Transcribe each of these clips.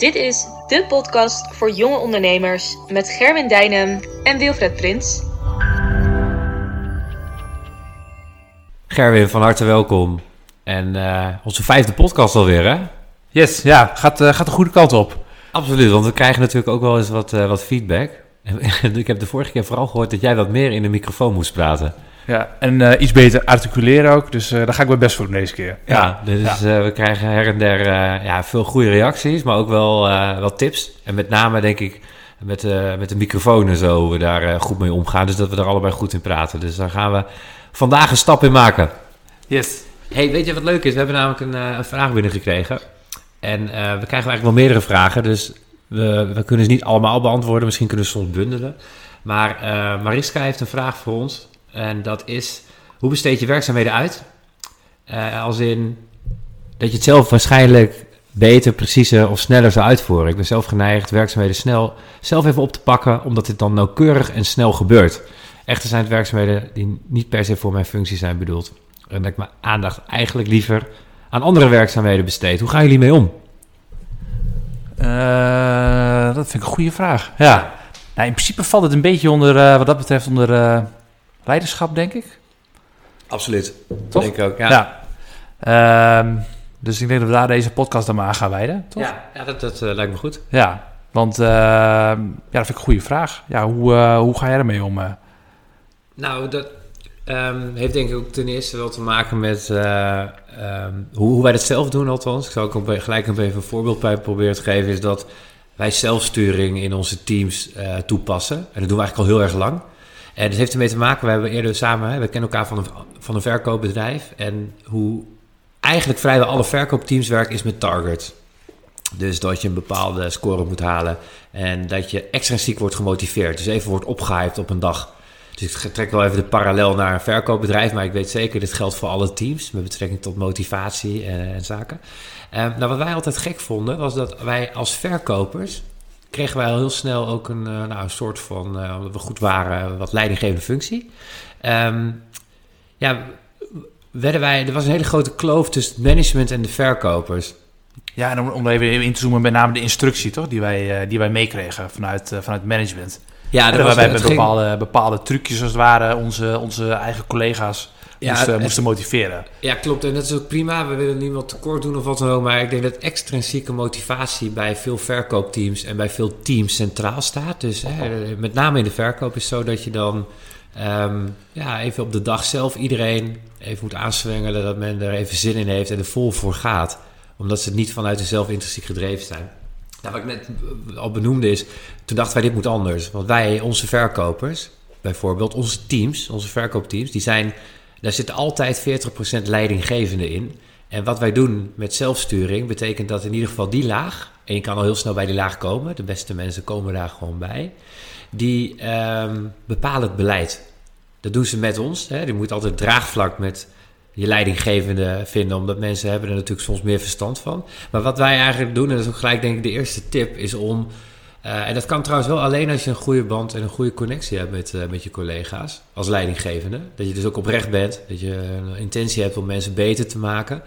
Dit is de podcast voor jonge ondernemers met Gerwin Dijnem en Wilfred Prins. Gerwin, van harte welkom. En uh, onze vijfde podcast alweer, hè? Yes, ja, gaat, uh, gaat de goede kant op. Absoluut, want we krijgen natuurlijk ook wel eens wat, uh, wat feedback. En ik heb de vorige keer vooral gehoord dat jij wat meer in de microfoon moest praten. Ja, en uh, iets beter articuleren ook. Dus uh, daar ga ik mijn best voor doen deze keer. Ja, ja dus ja. Uh, we krijgen her en der ja, veel goede reacties, maar ook wel, wel tips. En met name denk ik met, met de microfoon en zo, we daar goed mee omgaan. Dus dat we er allebei goed in praten. Dus daar gaan we vandaag een stap in maken. Yes. Hey, weet je wat leuk is? We hebben namelijk een, een vraag binnengekregen. En we krijgen eigenlijk wel meerdere vragen, dus we, we kunnen ze niet allemaal beantwoorden. Misschien kunnen we soms bundelen. Maar Mariska heeft een vraag voor ons. En dat is, hoe besteed je werkzaamheden uit? Uh, als in dat je het zelf waarschijnlijk beter, preciezer of sneller zou uitvoeren. Ik ben zelf geneigd werkzaamheden snel zelf even op te pakken, omdat dit dan nauwkeurig en snel gebeurt. Echter zijn het werkzaamheden die niet per se voor mijn functie zijn bedoeld. En dat ik mijn aandacht eigenlijk liever aan andere werkzaamheden besteed. Hoe gaan jullie mee om? Uh, dat vind ik een goede vraag. Ja. Nou, in principe valt het een beetje onder, uh, wat dat betreft, onder leiderschap, denk ik. Absoluut. Toch? Denk ik ook, ja. ja. Um, dus ik denk dat we daar deze podcast dan maar aan gaan wijden, toch? Ja, ja dat, dat uh, lijkt me goed. Ja, want uh, ja, dat vind ik een goede vraag. Ja, hoe, uh, hoe ga jij ermee om? Nou, dat um, heeft denk ik ook ten eerste wel te maken met um, hoe, hoe, wij dat zelf doen althans. Ik zal ook gelijk even een voorbeeld bij proberen te geven. Is dat wij zelfsturing in onze teams toepassen. En dat doen we eigenlijk al heel erg lang. En dat heeft ermee te maken, we hebben eerder samen, we kennen elkaar van een, van een verkoopbedrijf. En hoe eigenlijk vrijwel alle verkoopteams werken is met target. Dus dat je een bepaalde score moet halen en dat je extrinsiek wordt gemotiveerd. Dus even wordt opgehyped op een dag. Dus ik trek wel even de parallel naar een verkoopbedrijf, maar ik weet zeker, dit geldt voor alle teams met betrekking tot motivatie en, en zaken. Um, nou, wat wij altijd gek vonden, was dat wij als verkopers kregen wij al heel snel ook een, uh, nou, een soort van, uh, omdat we goed waren, wat leidinggevende functie. Um, ja, werden wij, er was een hele grote kloof tussen het management en de verkopers. Ja, en om, om even in te zoomen, met name de instructie, toch? Die wij, uh, die wij meekregen vanuit, vanuit management. Ja, dat waarbij met bepaalde, ging... bepaalde trucjes als het ware onze, onze eigen collega's ja, moesten, het, moesten motiveren. Ja, klopt. En dat is ook prima. We willen niemand tekort doen of wat dan ook. Maar ik denk dat extrinsieke motivatie bij veel verkoopteams en bij veel teams centraal staat. Dus hè, met name in de verkoop is zo dat je dan um, ja, even op de dag zelf iedereen even moet aanswengelen. Dat men er even zin in heeft en er vol voor gaat. Omdat ze het niet vanuit de zelfintrinsiek gedreven zijn. Nou, wat ik net al benoemde is, toen dachten wij dit moet anders. Want wij, onze verkopers, bijvoorbeeld onze teams, onze verkoopteams, die zijn daar zit altijd 40% leidinggevende in. En wat wij doen met zelfsturing betekent dat in ieder geval die laag, en je kan al heel snel bij die laag komen, de beste mensen komen daar gewoon bij, die um, bepalen het beleid. Dat doen ze met ons. Hè. Die moet altijd draagvlak met je leidinggevende vinden, omdat mensen hebben er natuurlijk soms meer verstand van. Maar wat wij eigenlijk doen, en dat is ook gelijk denk ik de eerste tip, is om uh, en dat kan trouwens wel alleen als je een goede band en een goede connectie hebt met, uh, met je collega's als leidinggevende. Dat je dus ook oprecht bent, dat je een intentie hebt om mensen beter te maken.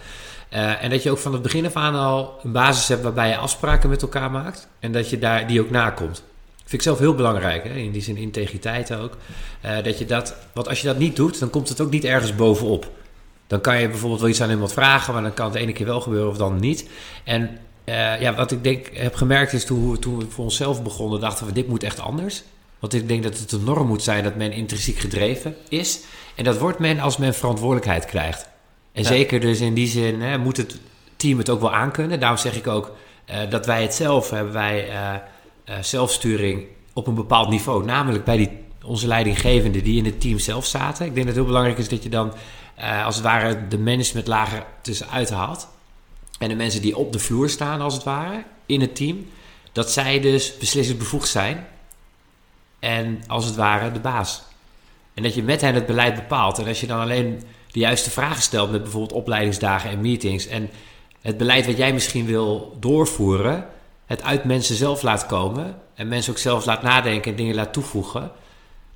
Uh, en dat je ook van het begin af aan al een basis hebt waarbij je afspraken met elkaar maakt en dat je daar, die ook nakomt. Vind ik zelf heel belangrijk, hè? in die zin integriteit ook. dat je dat, want als je dat niet doet, dan komt het ook niet ergens bovenop. Dan kan je bijvoorbeeld wel iets aan iemand vragen, maar dan kan het de ene keer wel gebeuren of dan niet. En uh, ja, wat ik denk heb gemerkt is toen we, toen we voor onszelf begonnen, dachten we: dit moet echt anders. Want ik denk dat het een norm moet zijn dat men intrinsiek gedreven is. En dat wordt men als men verantwoordelijkheid krijgt. En ja. zeker dus in die zin hè, moet het team het ook wel aankunnen. Daarom zeg ik ook uh, dat wij het zelf hebben, wij uh, zelfsturing op een bepaald niveau. Namelijk bij die, onze leidinggevenden die in het team zelf zaten. Ik denk dat het heel belangrijk is dat je dan als het ware de managementlagen tussenuit haalt en de mensen die op de vloer staan, als het ware, in het team, dat zij dus beslissingsbevoegd zijn en als het ware de baas. En dat je met hen het beleid bepaalt. En als je dan alleen de juiste vragen stelt met bijvoorbeeld opleidingsdagen en meetings en het beleid wat jij misschien wil doorvoeren, het uit mensen zelf laat komen en mensen ook zelf laat nadenken en dingen laat toevoegen,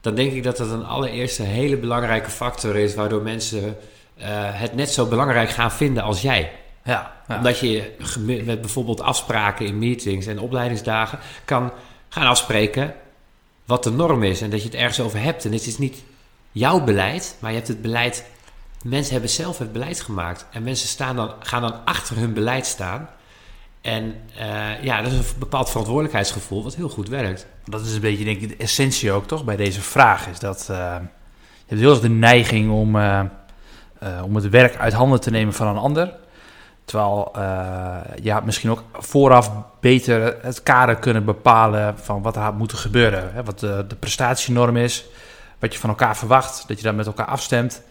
dan denk ik dat dat een allereerste hele belangrijke factor is waardoor mensen uh, het net zo belangrijk gaan vinden als jij. Ja, Omdat je met bijvoorbeeld afspraken in meetings en opleidingsdagen kan gaan afspreken wat de norm is en dat je het ergens over hebt. En het is niet jouw beleid, maar je hebt het beleid. Mensen hebben zelf het beleid gemaakt en mensen staan dan, gaan dan achter hun beleid staan. En uh, ja, dat is een bepaald verantwoordelijkheidsgevoel wat heel goed werkt. Dat is een beetje, denk ik, de essentie ook toch bij deze vraag. Is dat uh, je hebt heel erg de neiging om, uh, om het werk uit handen te nemen van een ander. Terwijl je had misschien ook vooraf beter het kader kunnen bepalen van wat er had moeten gebeuren. Hè? Wat de, de prestatienorm is, wat je van elkaar verwacht, dat je dat met elkaar afstemt.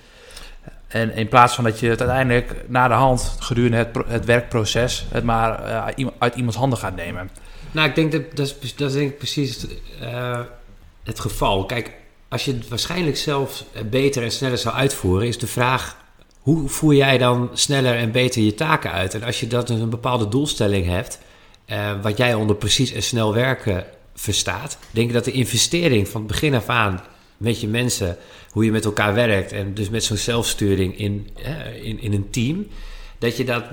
En in plaats van dat je het uiteindelijk na de hand gedurende het, het werkproces het maar uh, uit iemands handen gaat nemen. Nou, ik denk dat dat is, dat is denk ik precies uh, het geval. Kijk, als je het waarschijnlijk zelf beter en sneller zou uitvoeren, is de vraag: hoe voer jij dan sneller en beter je taken uit? En als je dat een bepaalde doelstelling hebt, wat jij onder precies en snel werken verstaat, denk ik dat de investering van het begin af aan met je mensen, hoe je met elkaar werkt en dus met zo'n zelfsturing in, in, in een team, dat je dat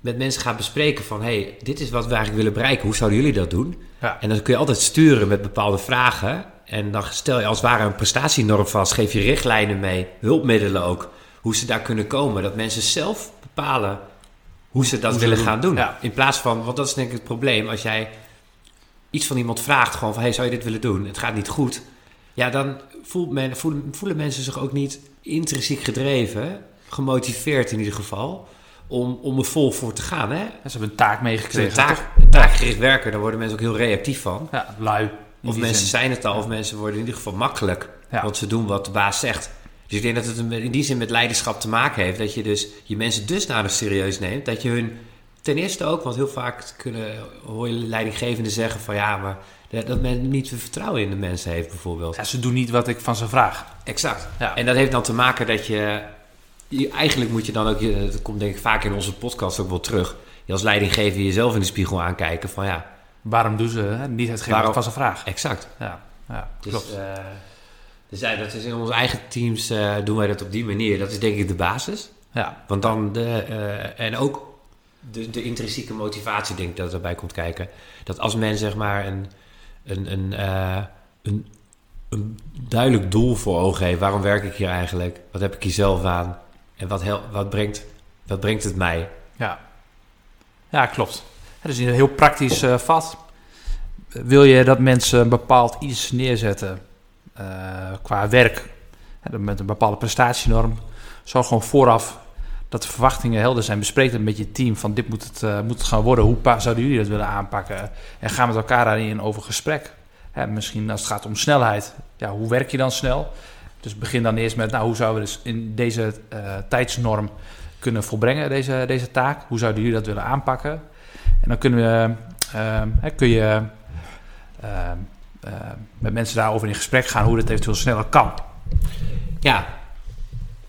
met mensen gaat bespreken van hey, dit is wat we eigenlijk willen bereiken, hoe zouden jullie dat doen? Ja. En dan kun je altijd sturen met bepaalde vragen en dan stel je als het ware een prestatienorm vast, geef je richtlijnen mee, hulpmiddelen ook, hoe ze daar kunnen komen, dat mensen zelf bepalen hoe ze dat willen gaan doen. In plaats van, want dat is denk ik het probleem, als jij iets van iemand vraagt, gewoon van hey, zou je dit willen doen? Het gaat niet goed. Ja, dan voelt men, voelen, voelen mensen zich ook niet intrinsiek gedreven, gemotiveerd in ieder geval, om, om er vol voor te gaan. Hè? ze hebben een taak meegekregen. Een taak, taakgericht werken, daar worden mensen ook heel reactief van. Ja, lui. Of mensen zijn het al, of mensen worden in ieder geval makkelijk. Want ze doen wat de baas zegt. Dus ik denk dat het in die zin met leiderschap te maken heeft. Dat je dus je mensen dusdanig serieus neemt. Dat je hun ten eerste ook, want heel vaak kunnen, hoor je leidinggevenden zeggen van ja, maar dat men niet vertrouwen in de mensen heeft bijvoorbeeld. Ja, ze doen niet wat ik van ze vraag. Exact. Ja. En dat heeft dan te maken dat je, je eigenlijk moet je dan ook, dat komt denk ik vaak in onze podcast ook wel terug. Je als leidinggever jezelf in de spiegel aankijken van ja. Waarom doen ze niet hetgeen waarom, van ze vraag? Exact. Ja, ja dus, klopt. Uh, dus ja, dat is in onze eigen teams uh, doen wij dat op die manier. Dat is denk ik de basis. Ja. Want dan de, uh, en ook de, de intrinsieke motivatie denk ik dat erbij komt kijken. Dat als men zeg maar een een, een, uh, een, een duidelijk doel voor ogen heeft. Waarom werk ik hier eigenlijk? Wat heb ik hier zelf aan? En wat, hel, wat, brengt, wat brengt het mij? Ja, ja klopt. Het is een heel praktisch uh, vat. Wil je dat mensen een bepaald iets neerzetten uh, qua werk, met een bepaalde prestatienorm, zorg gewoon vooraf dat de verwachtingen helder zijn. Bespreek het met je team van dit moet het, uh, moet het gaan worden. Hoe zouden jullie dat willen aanpakken? En ga met elkaar daarin over gesprek. Misschien als het gaat om snelheid. Ja, hoe werk je dan snel? Dus begin dan eerst met, nou, hoe zouden we dus in deze uh, tijdsnorm kunnen volbrengen, deze, deze taak? Hoe zouden jullie dat willen aanpakken? En dan kunnen we, uh, kun je ehm, met mensen daarover in gesprek gaan hoe dat eventueel sneller kan. Ja,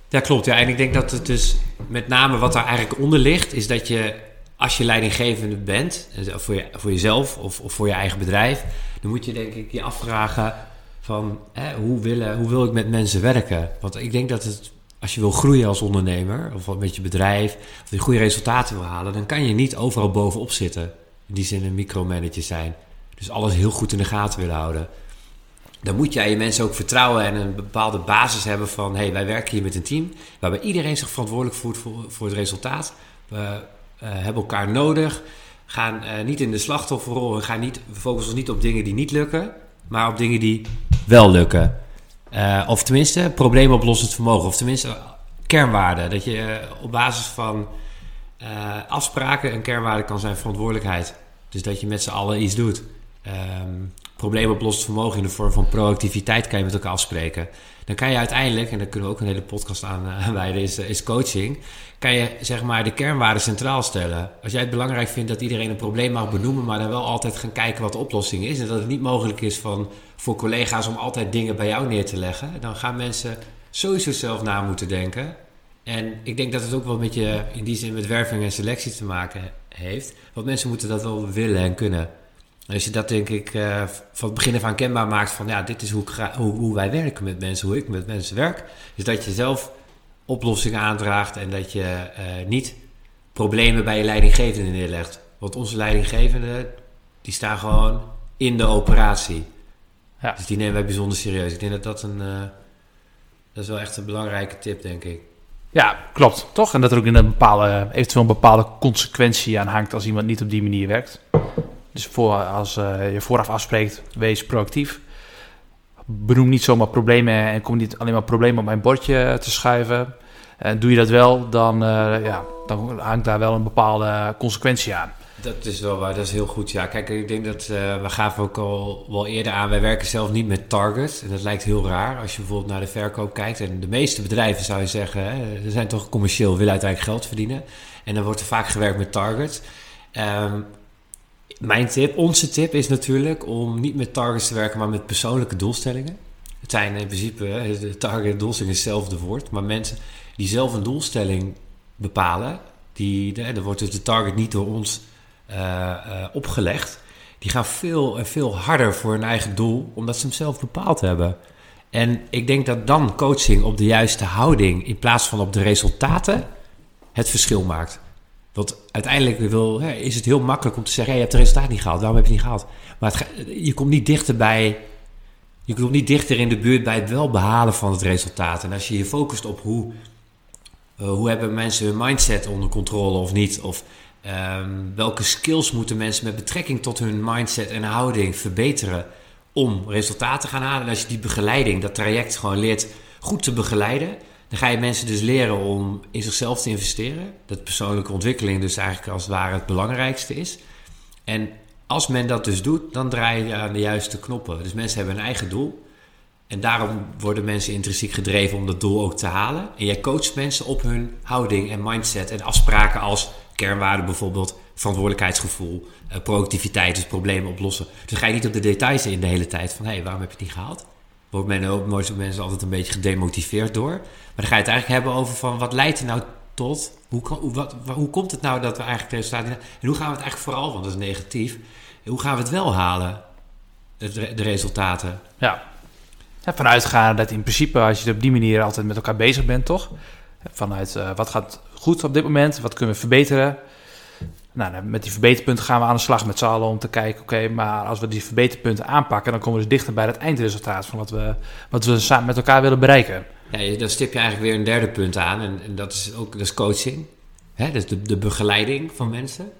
ja, klopt. Ja. En ik denk dat het dus met name wat daar eigenlijk onder ligt, is dat je als je leidinggevende bent, voor, je, voor jezelf of, of voor je eigen bedrijf, dan moet je denk ik je afvragen van hè, hoe, willen, hoe wil ik met mensen werken? Want ik denk dat het, als je wil groeien als ondernemer of met je bedrijf, of je goede resultaten wil halen, dan kan je niet overal bovenop zitten. In die zin een micromanager zijn. Dus alles heel goed in de gaten willen houden dan moet jij je mensen ook vertrouwen en een bepaalde basis hebben van... hé, hey, wij werken hier met een team waarbij iedereen zich verantwoordelijk voelt voor, voor het resultaat. We uh, hebben elkaar nodig, gaan uh, niet in de slachtofferrol... en gaan niet, focussen ons niet op dingen die niet lukken, maar op dingen die wel lukken. Uh, of tenminste, probleemoplossend vermogen. Of tenminste, kernwaarden. Dat je op basis van afspraken een kernwaarde kan zijn verantwoordelijkheid. Dus dat je met z'n allen iets doet. Um, probleemoplossend vermogen in de vorm van proactiviteit kan je met elkaar afspreken. Dan kan je uiteindelijk, en daar kunnen we ook een hele podcast aan uh, wijden, is, is coaching. Kan je zeg maar de kernwaarden centraal stellen. Als jij het belangrijk vindt dat iedereen een probleem mag benoemen, maar dan wel altijd gaan kijken wat de oplossing is. En dat het niet mogelijk is van, voor collega's om altijd dingen bij jou neer te leggen. Dan gaan mensen sowieso zelf na moeten denken. En ik denk dat het ook wel met je, in die zin met werving en selectie te maken heeft. Want mensen moeten dat wel willen en kunnen. Als je dat denk ik uh, van het begin af aan kenbaar maakt van ja, dit is hoe, hoe, hoe, wij werken met mensen, hoe ik met mensen werk. Is dat je zelf oplossingen aandraagt en dat je uh, niet problemen bij je leidinggevende neerlegt. Want onze leidinggevenden, die staan gewoon in de operatie. Ja. Dus die nemen wij bijzonder serieus. Ik denk dat dat een... Uh, dat is wel echt een belangrijke tip, denk ik. Ja, klopt. Toch? En dat er ook in een bepaalde, eventueel een bepaalde consequentie aan hangt als iemand niet op die manier werkt. Dus voor, als uh, je vooraf afspreekt, wees proactief. Benoem niet zomaar problemen en kom niet alleen maar problemen op mijn bordje te schuiven. En doe je dat wel, dan, uh, ja, dan hangt daar wel een bepaalde consequentie aan. Dat is wel waar, dat is heel goed. Ja, kijk, ik denk dat uh, we gaven ook al wel eerder aan. Wij werken zelf niet met target. En dat lijkt heel raar als je bijvoorbeeld naar de verkoop kijkt. En de meeste bedrijven zou je zeggen, er zijn toch commercieel, willen uiteindelijk geld verdienen. En dan wordt er vaak gewerkt met target. Um, mijn tip, onze tip is natuurlijk om niet met targets te werken, maar met persoonlijke doelstellingen. Het zijn in principe, de target doelstelling is hetzelfde woord, maar mensen die zelf een doelstelling bepalen, die, dan wordt dus de target niet door ons uh, opgelegd. Die gaan veel en veel harder voor hun eigen doel, omdat ze hem zelf bepaald hebben. En ik denk dat dan coaching op de juiste houding in plaats van op de resultaten het verschil maakt. Want uiteindelijk wil, hè, is het heel makkelijk om te zeggen: hey, je hebt het resultaat niet gehaald, waarom heb je het niet gehaald? Maar je komt niet dichter bij. Je komt niet dichter in de buurt bij het wel behalen van het resultaat. En als je je focust op hoe, uh, hoe hebben mensen hun mindset onder controle of niet, of um, welke skills moeten mensen met betrekking tot hun mindset en houding verbeteren om resultaten te gaan halen. En als je die begeleiding, dat traject gewoon leert goed te begeleiden, dan ga je mensen dus leren om in zichzelf te investeren. Dat persoonlijke ontwikkeling dus eigenlijk als het ware het belangrijkste is. En als men dat dus doet, dan draai je aan de juiste knoppen. Dus mensen hebben een eigen doel. En daarom worden mensen intrinsiek gedreven om dat doel ook te halen. En jij coacht mensen op hun houding en mindset en afspraken als kernwaarden bijvoorbeeld, verantwoordelijkheidsgevoel, uh, productiviteit, dus problemen oplossen. Dus ga je niet op de details in de hele tijd van hé, hey, waarom heb je het niet gehaald? Wordt men ook mensen altijd een beetje gedemotiveerd door. Maar dan ga je het eigenlijk hebben over van wat leidt er nou tot? Hoe, hoe, wat, hoe komt het nou dat we eigenlijk resultaten... En hoe gaan we het eigenlijk vooral, want dat is negatief... Hoe gaan we het wel halen, de, de resultaten? Ja. ja, vanuitgaan dat in principe als je op die manier altijd met elkaar bezig bent, toch? Vanuit uh, wat gaat goed op dit moment, wat kunnen we verbeteren... Nou, met die verbeterpunten gaan we aan de slag met z'n allen om te kijken, oké, maar als we die verbeterpunten aanpakken, dan komen we dus dichter bij het eindresultaat van wat we, wat we samen met elkaar willen bereiken. Ja, dan stip je eigenlijk weer een derde punt aan en, en dat is ook dat is coaching. Hè? Dat is de, begeleiding van mensen.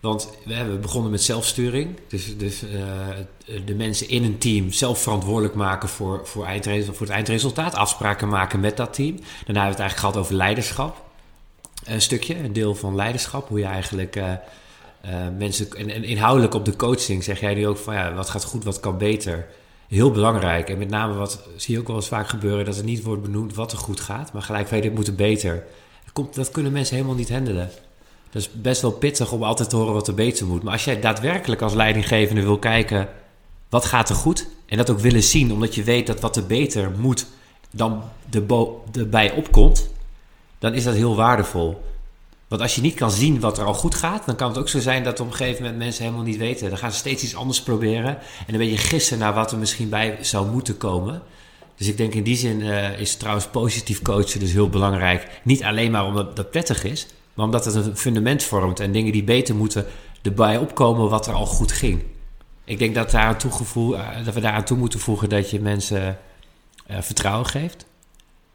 Want we hebben begonnen met zelfsturing. Dus, dus uh, de mensen in een team zelf verantwoordelijk maken voor, voor, voor het eindresultaat. Afspraken maken met dat team. Daarna hebben we het eigenlijk gehad over leiderschap een stukje, een deel van leiderschap. Hoe je eigenlijk uh, uh, mensen. En, inhoudelijk op de coaching zeg jij nu ook van ja, wat gaat goed, wat kan beter. Heel belangrijk. En met name wat zie je ook wel eens vaak gebeuren: dat er niet wordt benoemd wat er goed gaat, maar gelijk van dit moet er beter. Dat, komt, dat kunnen mensen helemaal niet handelen. Dat is best wel pittig om altijd te horen wat er beter moet. Maar als jij daadwerkelijk als leidinggevende wil kijken wat gaat er goed en dat ook willen zien, omdat je weet dat wat er beter moet dan erbij opkomt, dan is dat heel waardevol. Want als je niet kan zien wat er al goed gaat, dan kan het ook zo zijn dat op een gegeven moment mensen helemaal niet weten. Dan gaan ze steeds iets anders proberen. En dan ben je gissen naar wat er misschien bij zou moeten komen. Dus ik denk in die zin uh, is trouwens positief coachen dus heel belangrijk. Niet alleen maar omdat dat prettig is, maar omdat het een fundament vormt en dingen die beter moeten erbij opkomen wat er al goed ging. Ik denk dat, daar aan uh, dat we daaraan toe moeten voegen dat je mensen uh, vertrouwen geeft.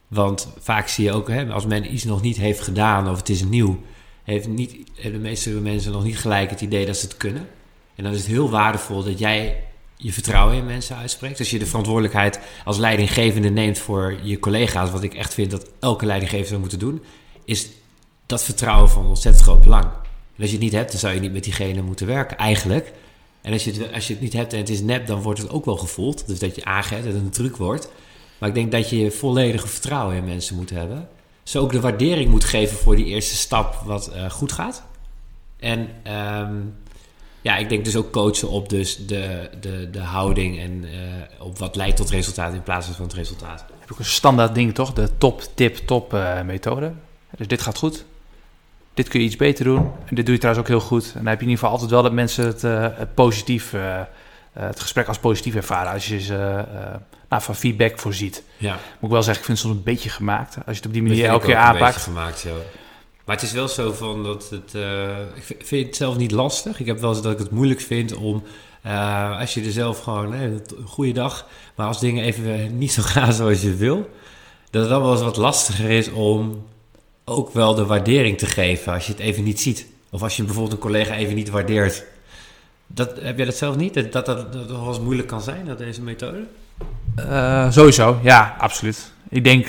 Want vaak zie je ook, hè, als men iets nog niet heeft gedaan of het is nieuw, heeft niet, de meeste mensen nog niet gelijk het idee dat ze het kunnen. En dan is het heel waardevol dat jij je vertrouwen in mensen uitspreekt. Als je de verantwoordelijkheid als leidinggevende neemt voor je collega's, wat ik echt vind dat elke leidinggevende zou moeten doen, is dat vertrouwen van ontzettend groot belang. En als je het niet hebt, dan zou je niet met diegene moeten werken, eigenlijk. En als je, het, als je het niet hebt en het is nep, dan wordt het ook wel gevoeld. Dus dat je aangeeft dat het een truc wordt. Maar ik denk dat je volledige vertrouwen in mensen moet hebben. Ze ook de waardering moet geven voor die eerste stap wat uh, goed gaat. En um, ja, ik denk dus ook coachen op dus de, de, de houding en uh, op wat leidt tot resultaat in plaats van het resultaat. Heb ik een standaard ding toch? De top, tip, top uh, methode. Dus dit gaat goed. Dit kun je iets beter doen. En dit doe je trouwens ook heel goed. En dan heb je in ieder geval altijd wel dat mensen het, het positief, het gesprek als positief ervaren. Als je ze nou, van feedback voorziet. Ja. Moet ik wel zeggen, ik vind het soms een beetje gemaakt. Als je het op die manier elke keer aanpakt. gemaakt, ja. Maar het is wel zo van dat het. Uh, ik vind het zelf niet lastig. Ik heb wel eens dat ik het moeilijk vind om. Uh, als je er zelf gewoon. een goede dag. Maar als dingen even niet zo gaan zoals je wil. Dat het dan wel eens wat lastiger is om ook wel de waardering te geven. Als je het even niet ziet. Of als je bijvoorbeeld een collega even niet waardeert. Dat, heb jij dat zelf niet? Dat dat, dat, dat wel eens moeilijk kan zijn, dat deze methode? Uh, sowieso, ja, absoluut. Ik denk.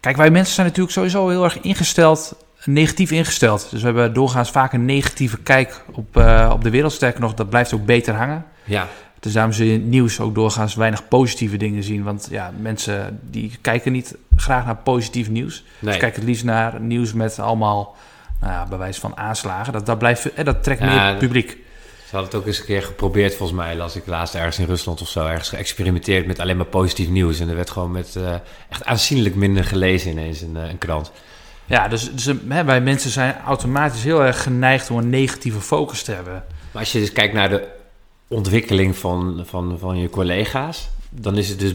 kijk, wij mensen zijn natuurlijk sowieso heel erg ingesteld negatief ingesteld. Dus we hebben doorgaans vaak een negatieve kijk op, uh, op de wereld. Sterker nog, dat blijft ook beter hangen. Ja. Dus daarom zul je in het nieuws ook doorgaans weinig positieve dingen zien. Want ja, mensen die kijken niet graag naar positief nieuws. Nee. Ze kijken het liefst naar nieuws met allemaal nou ja, bewijs van aanslagen. Dat, dat, blijft, eh, dat trekt meer publiek. Ze hadden het ook eens een keer geprobeerd, volgens mij. Las ik laatst ergens in Rusland of zo. Ergens geëxperimenteerd met alleen maar positief nieuws. En er werd gewoon met uh, echt aanzienlijk minder gelezen ineens een, een krant. Ja, dus, dus hè, wij mensen zijn automatisch heel erg geneigd om een negatieve focus te hebben. Maar als je dus kijkt naar de ontwikkeling van, van, van je collega's, dan is het dus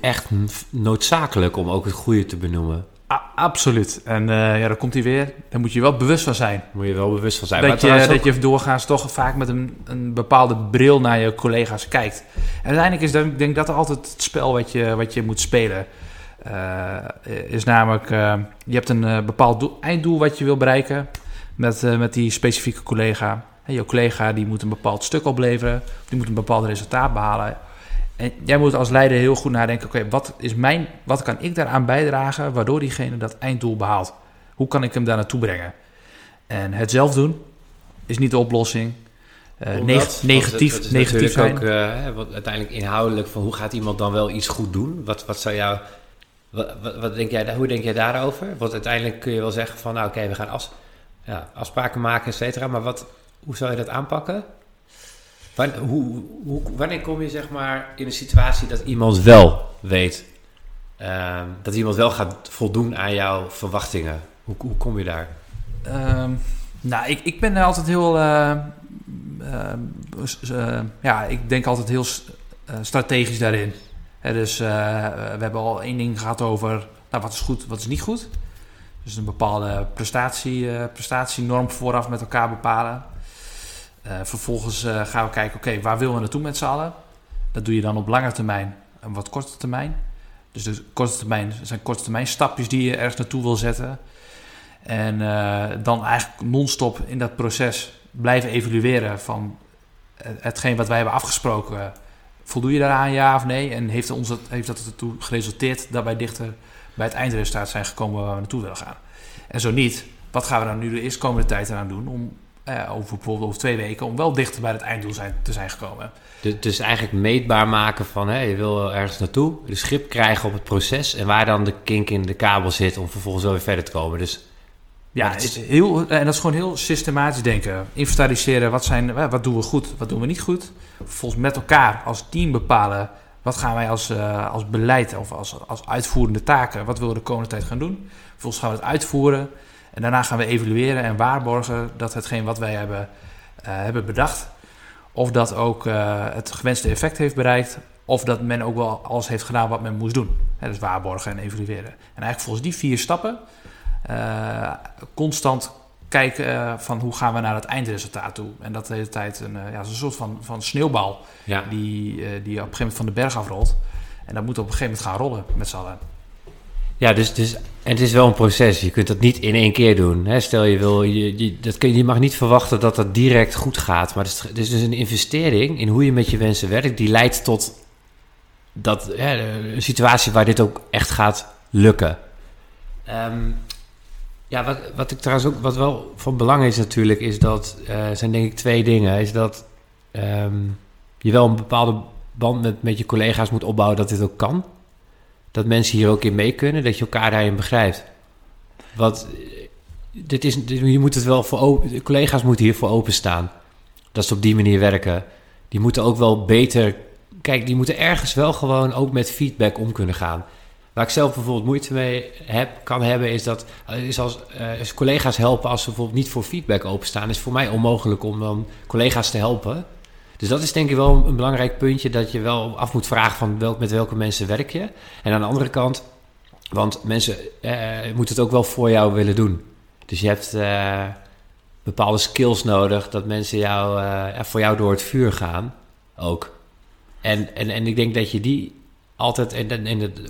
echt noodzakelijk om ook het goede te benoemen. Absoluut. En uh, ja, dan komt hij weer. Daar moet je wel bewust van zijn. Moet je wel bewust van zijn. Dat, je, dat je doorgaans toch vaak met een, een bepaalde bril naar je collega's kijkt. En uiteindelijk is dat, ik denk dat altijd het spel wat je, wat je moet spelen. Uh, is namelijk, uh, je hebt een bepaald doel, einddoel wat je wil bereiken met, met die specifieke collega. En je collega die moet een bepaald stuk opleveren, die moet een bepaald resultaat behalen. En jij moet als leider heel goed nadenken, oké, wat is mijn, wat kan ik daaraan bijdragen waardoor diegene dat einddoel behaalt? Hoe kan ik hem daar naartoe brengen? En het zelf doen is niet de oplossing. Uh, neg negatief, het, het negatief zijn. ook uh, wat uiteindelijk inhoudelijk van hoe gaat iemand dan wel iets goed doen? Wat, wat zou jou wat, wat, denk jij, hoe denk jij daarover? Want uiteindelijk kun je wel zeggen van, nou oké, we gaan as, ja, afspraken maken, et cetera. Maar wat, hoe zou je dat aanpakken? Wanneer, hoe, wanneer kom je zeg maar in een situatie dat iemand wel weet, uh, dat iemand wel gaat voldoen aan jouw verwachtingen? Hoe, hoe kom je daar? Um, nou, ik, ik ben altijd heel, uh, uh, ja, ik denk altijd heel strategisch daarin dus we hebben al één ding gehad over nou, wat is goed, wat is niet goed. Dus een bepaalde prestatie, prestatienorm vooraf met elkaar bepalen. Uh, vervolgens gaan we kijken, oké, waar willen we naartoe met z'n allen? Dat doe je dan op lange termijn en wat korte termijn. Dus de korte termijn zijn korte termijn stapjes die je ergens naartoe wil zetten. En dan eigenlijk non-stop in dat proces blijven evalueren van hetgeen wat wij hebben afgesproken Voldoe je daaraan, ja of nee? En heeft, ons dat, heeft dat ertoe geresulteerd dat wij dichter bij het eindresultaat zijn gekomen waar we naartoe willen gaan? En zo niet, wat gaan we dan nu de eerstkomende tijd eraan doen om eh, over bijvoorbeeld over twee weken om wel dichter bij het einddoel zijn, te zijn gekomen? Dus, dus eigenlijk meetbaar maken van hè, je wil ergens naartoe, de schip krijgen op het proces en waar dan de kink in de kabel zit om vervolgens wel weer verder te komen. Dus ja, het is heel, en dat is gewoon heel systematisch denken. Inventariseren, wat, zijn, wat doen we goed, wat doen we niet goed. Volgens met elkaar als team bepalen... wat gaan wij als, uh, als beleid of als, als uitvoerende taken... wat willen we de komende tijd gaan doen. Vervolgens gaan we het uitvoeren. En daarna gaan we evalueren en waarborgen... dat hetgeen wat wij hebben, uh, hebben bedacht... of dat ook uh, het gewenste effect heeft bereikt... of dat men ook wel alles heeft gedaan wat men moest doen. Hè, dus waarborgen en evalueren. En eigenlijk volgens die vier stappen uh, constant kijken uh, van hoe gaan we naar het eindresultaat toe. En dat de hele tijd een, uh, ja, een soort van, van sneeuwbal ja. die, die op een gegeven moment van de berg afrolt. En dat moet op een gegeven moment gaan rollen met z'n allen. Ja, dus, dus en het is wel een proces. Je kunt dat niet in één keer doen. Hè? Stel je wil, je, dat kun je, mag niet verwachten dat dat direct goed gaat. Maar het is, is dus een investering in hoe je met je wensen werkt, die leidt tot dat, een situatie waar dit ook echt gaat lukken. Um, ja, wat, wat ik trouwens ook, wat wel van belang is natuurlijk, is dat, uh, zijn denk ik twee dingen. Is dat um, je wel een bepaalde band met, met je collega's moet opbouwen dat dit ook kan. Dat mensen hier ook in mee kunnen, dat je elkaar daarin begrijpt. Wat, dit is, je moet het wel voor open, collega's moeten hiervoor openstaan. Dat ze op die manier werken. Die moeten ook wel beter, kijk, die moeten ergens wel gewoon ook met feedback om kunnen gaan. Waar ik zelf bijvoorbeeld moeite mee heb, kan hebben, is dat is als, als collega's helpen als ze bijvoorbeeld niet voor feedback openstaan, is voor mij onmogelijk om dan collega's te helpen. Dus dat is denk ik wel een belangrijk puntje dat je wel af moet vragen van welk, met welke mensen werk je. En aan de andere kant, want mensen eh, moeten het ook wel voor jou willen doen. Dus je hebt bepaalde skills nodig dat mensen jou, voor jou door het vuur gaan ook. En, en, en ik denk dat je die altijd, en, en het,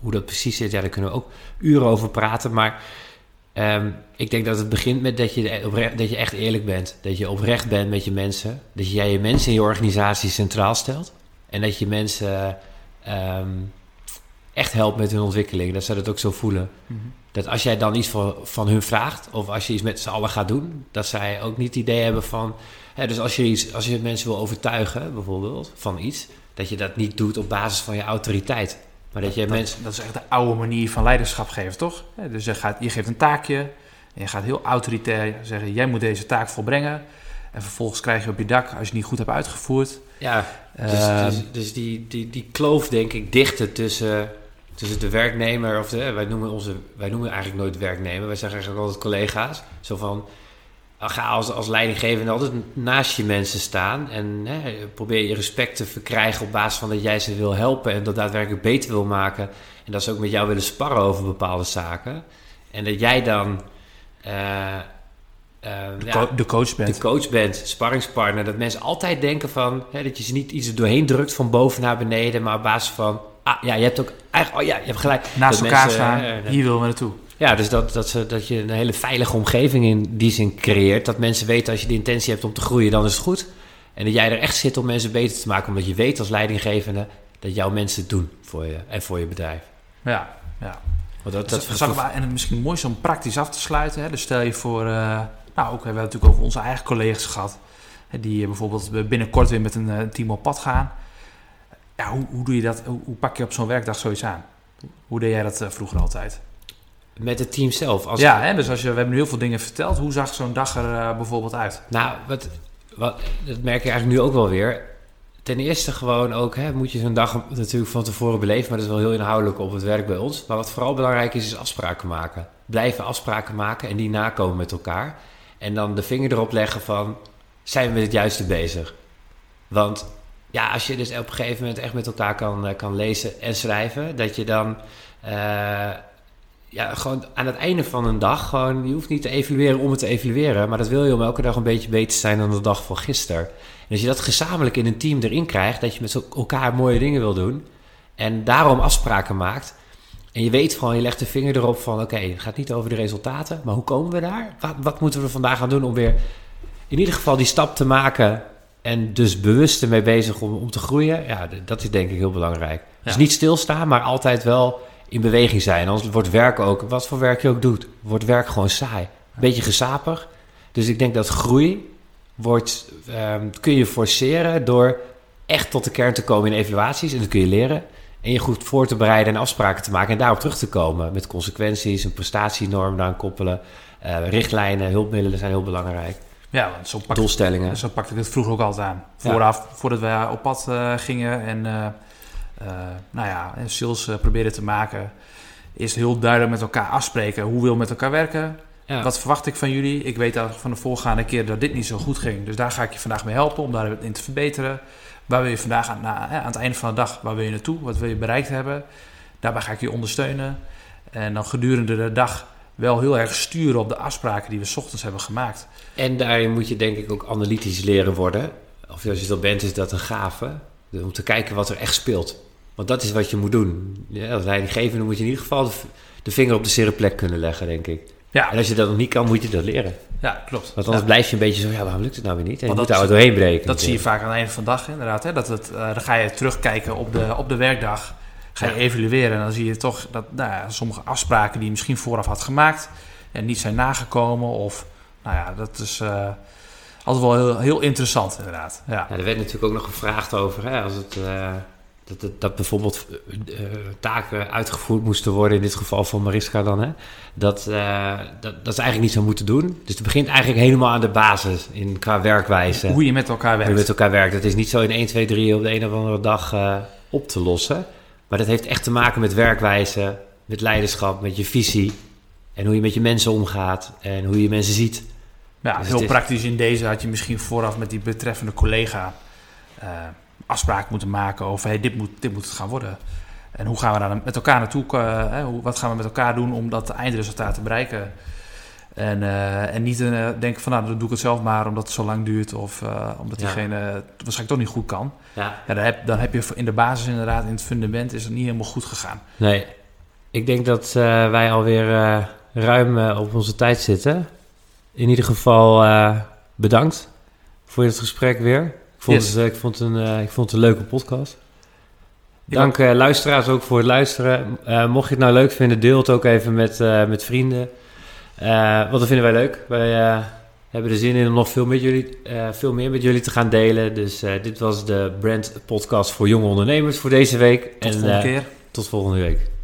hoe dat precies zit, ja, daar kunnen we ook uren over praten. Maar um, ik denk dat het begint met dat je, oprecht, dat je echt eerlijk bent. Dat je oprecht bent met je mensen. Dat jij je mensen in je organisatie centraal stelt. En dat je mensen um, echt helpt met hun ontwikkeling. Dat ze dat ook zo voelen. Mhm. Dat als jij dan iets van, van hun vraagt, of als je iets met z'n allen gaat doen, dat zij ook niet het idee hebben van. Hè, dus als je, iets, als je mensen wil overtuigen, bijvoorbeeld, van iets, dat je dat niet doet op basis van je autoriteit. Maar dat, je dat, mensen... dat is echt de oude manier van leiderschap geven, toch? Dus je, gaat, je geeft een taakje en je gaat heel autoritair zeggen: jij moet deze taak volbrengen. En vervolgens krijg je op je dak als je het niet goed hebt uitgevoerd. Ja, dus, ehm, dus, dus, die, die, die kloof, denk ik, dichten tussen, tussen de werknemer of de, wij noemen onze, wij noemen eigenlijk nooit werknemer, wij zeggen eigenlijk altijd collega's. Zo van ga als, als leidinggevende altijd naast je mensen staan. En hè, probeer je respect te verkrijgen op basis van dat jij ze wil helpen en dat daadwerkelijk beter wil maken. En dat ze ook met jou willen sparren over bepaalde zaken. En dat jij dan. Uh, de, ja, de, coach bent. De coach bent, sparringspartner. Dat mensen altijd denken van... Hè, dat je ze niet iets doorheen drukt van boven naar beneden... maar op basis van... Ah, ja, je hebt ook... Eigenlijk, oh ja, je hebt gelijk. Naast elkaar staan, hier willen we naartoe. Ja, dus dat, dat, ze, dat je een hele veilige omgeving in die zin creëert. Dat mensen weten als je de intentie hebt om te groeien, dan is het goed. En dat jij er echt zit om mensen beter te maken. Omdat je weet als leidinggevende dat jouw mensen het doen voor je en voor je bedrijf. Ja, ja. Want dat, dat, dus, maar, en misschien mooi om praktisch af te sluiten. Hè? Dus stel je voor, uh, nou ook hebben we natuurlijk over onze eigen collega's gehad. Hè, die bijvoorbeeld binnenkort weer met een uh, team op pad gaan. Ja, hoe, hoe doe je dat? Hoe, hoe pak je op zo'n werkdag zoiets aan? Hoe deed jij dat uh, vroeger altijd? Met het team zelf. Als ja, hè, dus als je, we hebben nu heel veel dingen verteld. Hoe zag zo'n dag er uh, bijvoorbeeld uit? Nou, wat, wat, dat merk je eigenlijk nu ook wel weer. Ten eerste gewoon ook, hè, moet je zo'n dag natuurlijk van tevoren beleven. Maar dat is wel heel inhoudelijk op het werk bij ons. Maar wat vooral belangrijk is, is afspraken maken. Blijven afspraken maken en die nakomen met elkaar. En dan de vinger erop leggen van, zijn we met het juiste bezig? Want ja, als je dus op een gegeven moment echt met elkaar kan, eh, kan lezen en schrijven... dat je dan... Uh, ja, gewoon aan het einde van een dag, gewoon, je hoeft niet te evalueren om het te evalueren, maar dat wil je om elke dag een beetje beter te zijn dan de dag van gisteren. En als je dat gezamenlijk in een team erin krijgt, dat je met elkaar mooie dingen wil doen en daarom afspraken maakt. En je weet gewoon, je legt de vinger erop van, oké, het gaat niet over de resultaten, maar hoe komen we daar? Wat, wat moeten we vandaag gaan doen om weer in ieder geval die stap te maken en dus bewust ermee bezig om, om te groeien? Ja, dat is denk ik heel belangrijk. Dus niet stilstaan, maar altijd wel in beweging zijn. Anders wordt werk ook, wat voor werk je ook doet, wordt werk gewoon saai. Een beetje gesapig. Dus ik denk dat groei wordt, um, kun je forceren door echt tot de kern te komen in evaluaties. En dat kun je leren. En je goed voor te bereiden en afspraken te maken en daarop terug te komen. Met consequenties, een prestatienorm daaraan koppelen. Uh, richtlijnen, hulpmiddelen zijn heel belangrijk. Ja, want zo pak, Doelstellingen. Zo pakte ik het vroeger ook altijd aan. Vooraf, voordat we op pad uh, gingen en... Uh, nou ja, sales uh, proberen te maken, is heel duidelijk met elkaar afspreken. Hoe wil met elkaar werken? Wat verwacht ik van jullie? Ik weet al van de voorgaande keer dat dit niet zo goed ging. Dus daar ga ik je vandaag mee helpen om daarin te verbeteren. Waar wil je vandaag aan, aan het einde van de dag, waar wil je naartoe? Wat wil je bereikt hebben? Daarbij ga ik je ondersteunen. En dan gedurende de dag wel heel erg sturen op de afspraken die we s ochtends hebben gemaakt. En daarin moet je denk ik ook analytisch leren worden. Of als je dat bent, is dat een gave. Om te kijken wat er echt speelt. Want dat is wat je moet doen. Ja, als leidinggevende moet je in ieder geval de, vinger op de zere plek kunnen leggen, denk ik. Ja. En als je dat nog niet kan, moet je dat leren. Ja, klopt. Want anders blijf je een beetje zo, ja, waarom lukt het nou weer niet? En je moet daar doorheen breken. Dat zie je vaak aan het einde van de dag, inderdaad. Hè? Dat het, uh, dan ga je terugkijken op de, op de werkdag. Ga je evalueren en dan zie je toch dat nou ja, sommige afspraken die je misschien vooraf had gemaakt... en niet zijn nagekomen of... Nou ja, dat is... Uh, altijd wel heel, heel interessant, inderdaad. Ja. ja. er werd natuurlijk ook nog gevraagd over hè, als het, uh, dat, dat, dat bijvoorbeeld uh, taken uitgevoerd moesten worden, in dit geval van Mariska dan, hè, dat, uh, dat, dat ze eigenlijk niet zo moeten doen. Dus het begint eigenlijk helemaal aan de basis in, qua werkwijze. Hoe je met elkaar werkt. Hoe je met elkaar werkt. Het is niet zo in 1, 2, 3 op de een of andere dag op te lossen. Maar dat heeft echt te maken met werkwijze, met leiderschap, met je visie. En hoe je met je mensen omgaat en hoe je mensen ziet. Ja, dus heel praktisch in deze had je misschien vooraf met die betreffende collega afspraak moeten maken over hey, dit, moet, dit moet het gaan worden. En hoe gaan we daar met elkaar naartoe? Uh, wat gaan we met elkaar doen om dat eindresultaat te bereiken? En, en niet denken van nou, dan doe ik het zelf maar omdat het zo lang duurt of omdat diegene het waarschijnlijk toch niet goed kan. Ja. ja dan, heb, dan heb je in de basis inderdaad, in het fundament is het niet helemaal goed gegaan. Nee, ik denk dat wij alweer ruim op onze tijd zitten. In ieder geval bedankt voor het gesprek weer. Ik vond, het, ik vond, een, ik vond het een leuke podcast. Dank uh, luisteraars ook voor het luisteren. Uh, mocht je het nou leuk vinden, deel het ook even met, uh, met vrienden. want dat vinden wij leuk. Wij hebben er zin in om nog veel, met jullie, veel meer met jullie te gaan delen. Dus dit was de Brand Podcast voor jonge ondernemers voor deze week. Tot en, volgende keer. Tot volgende week.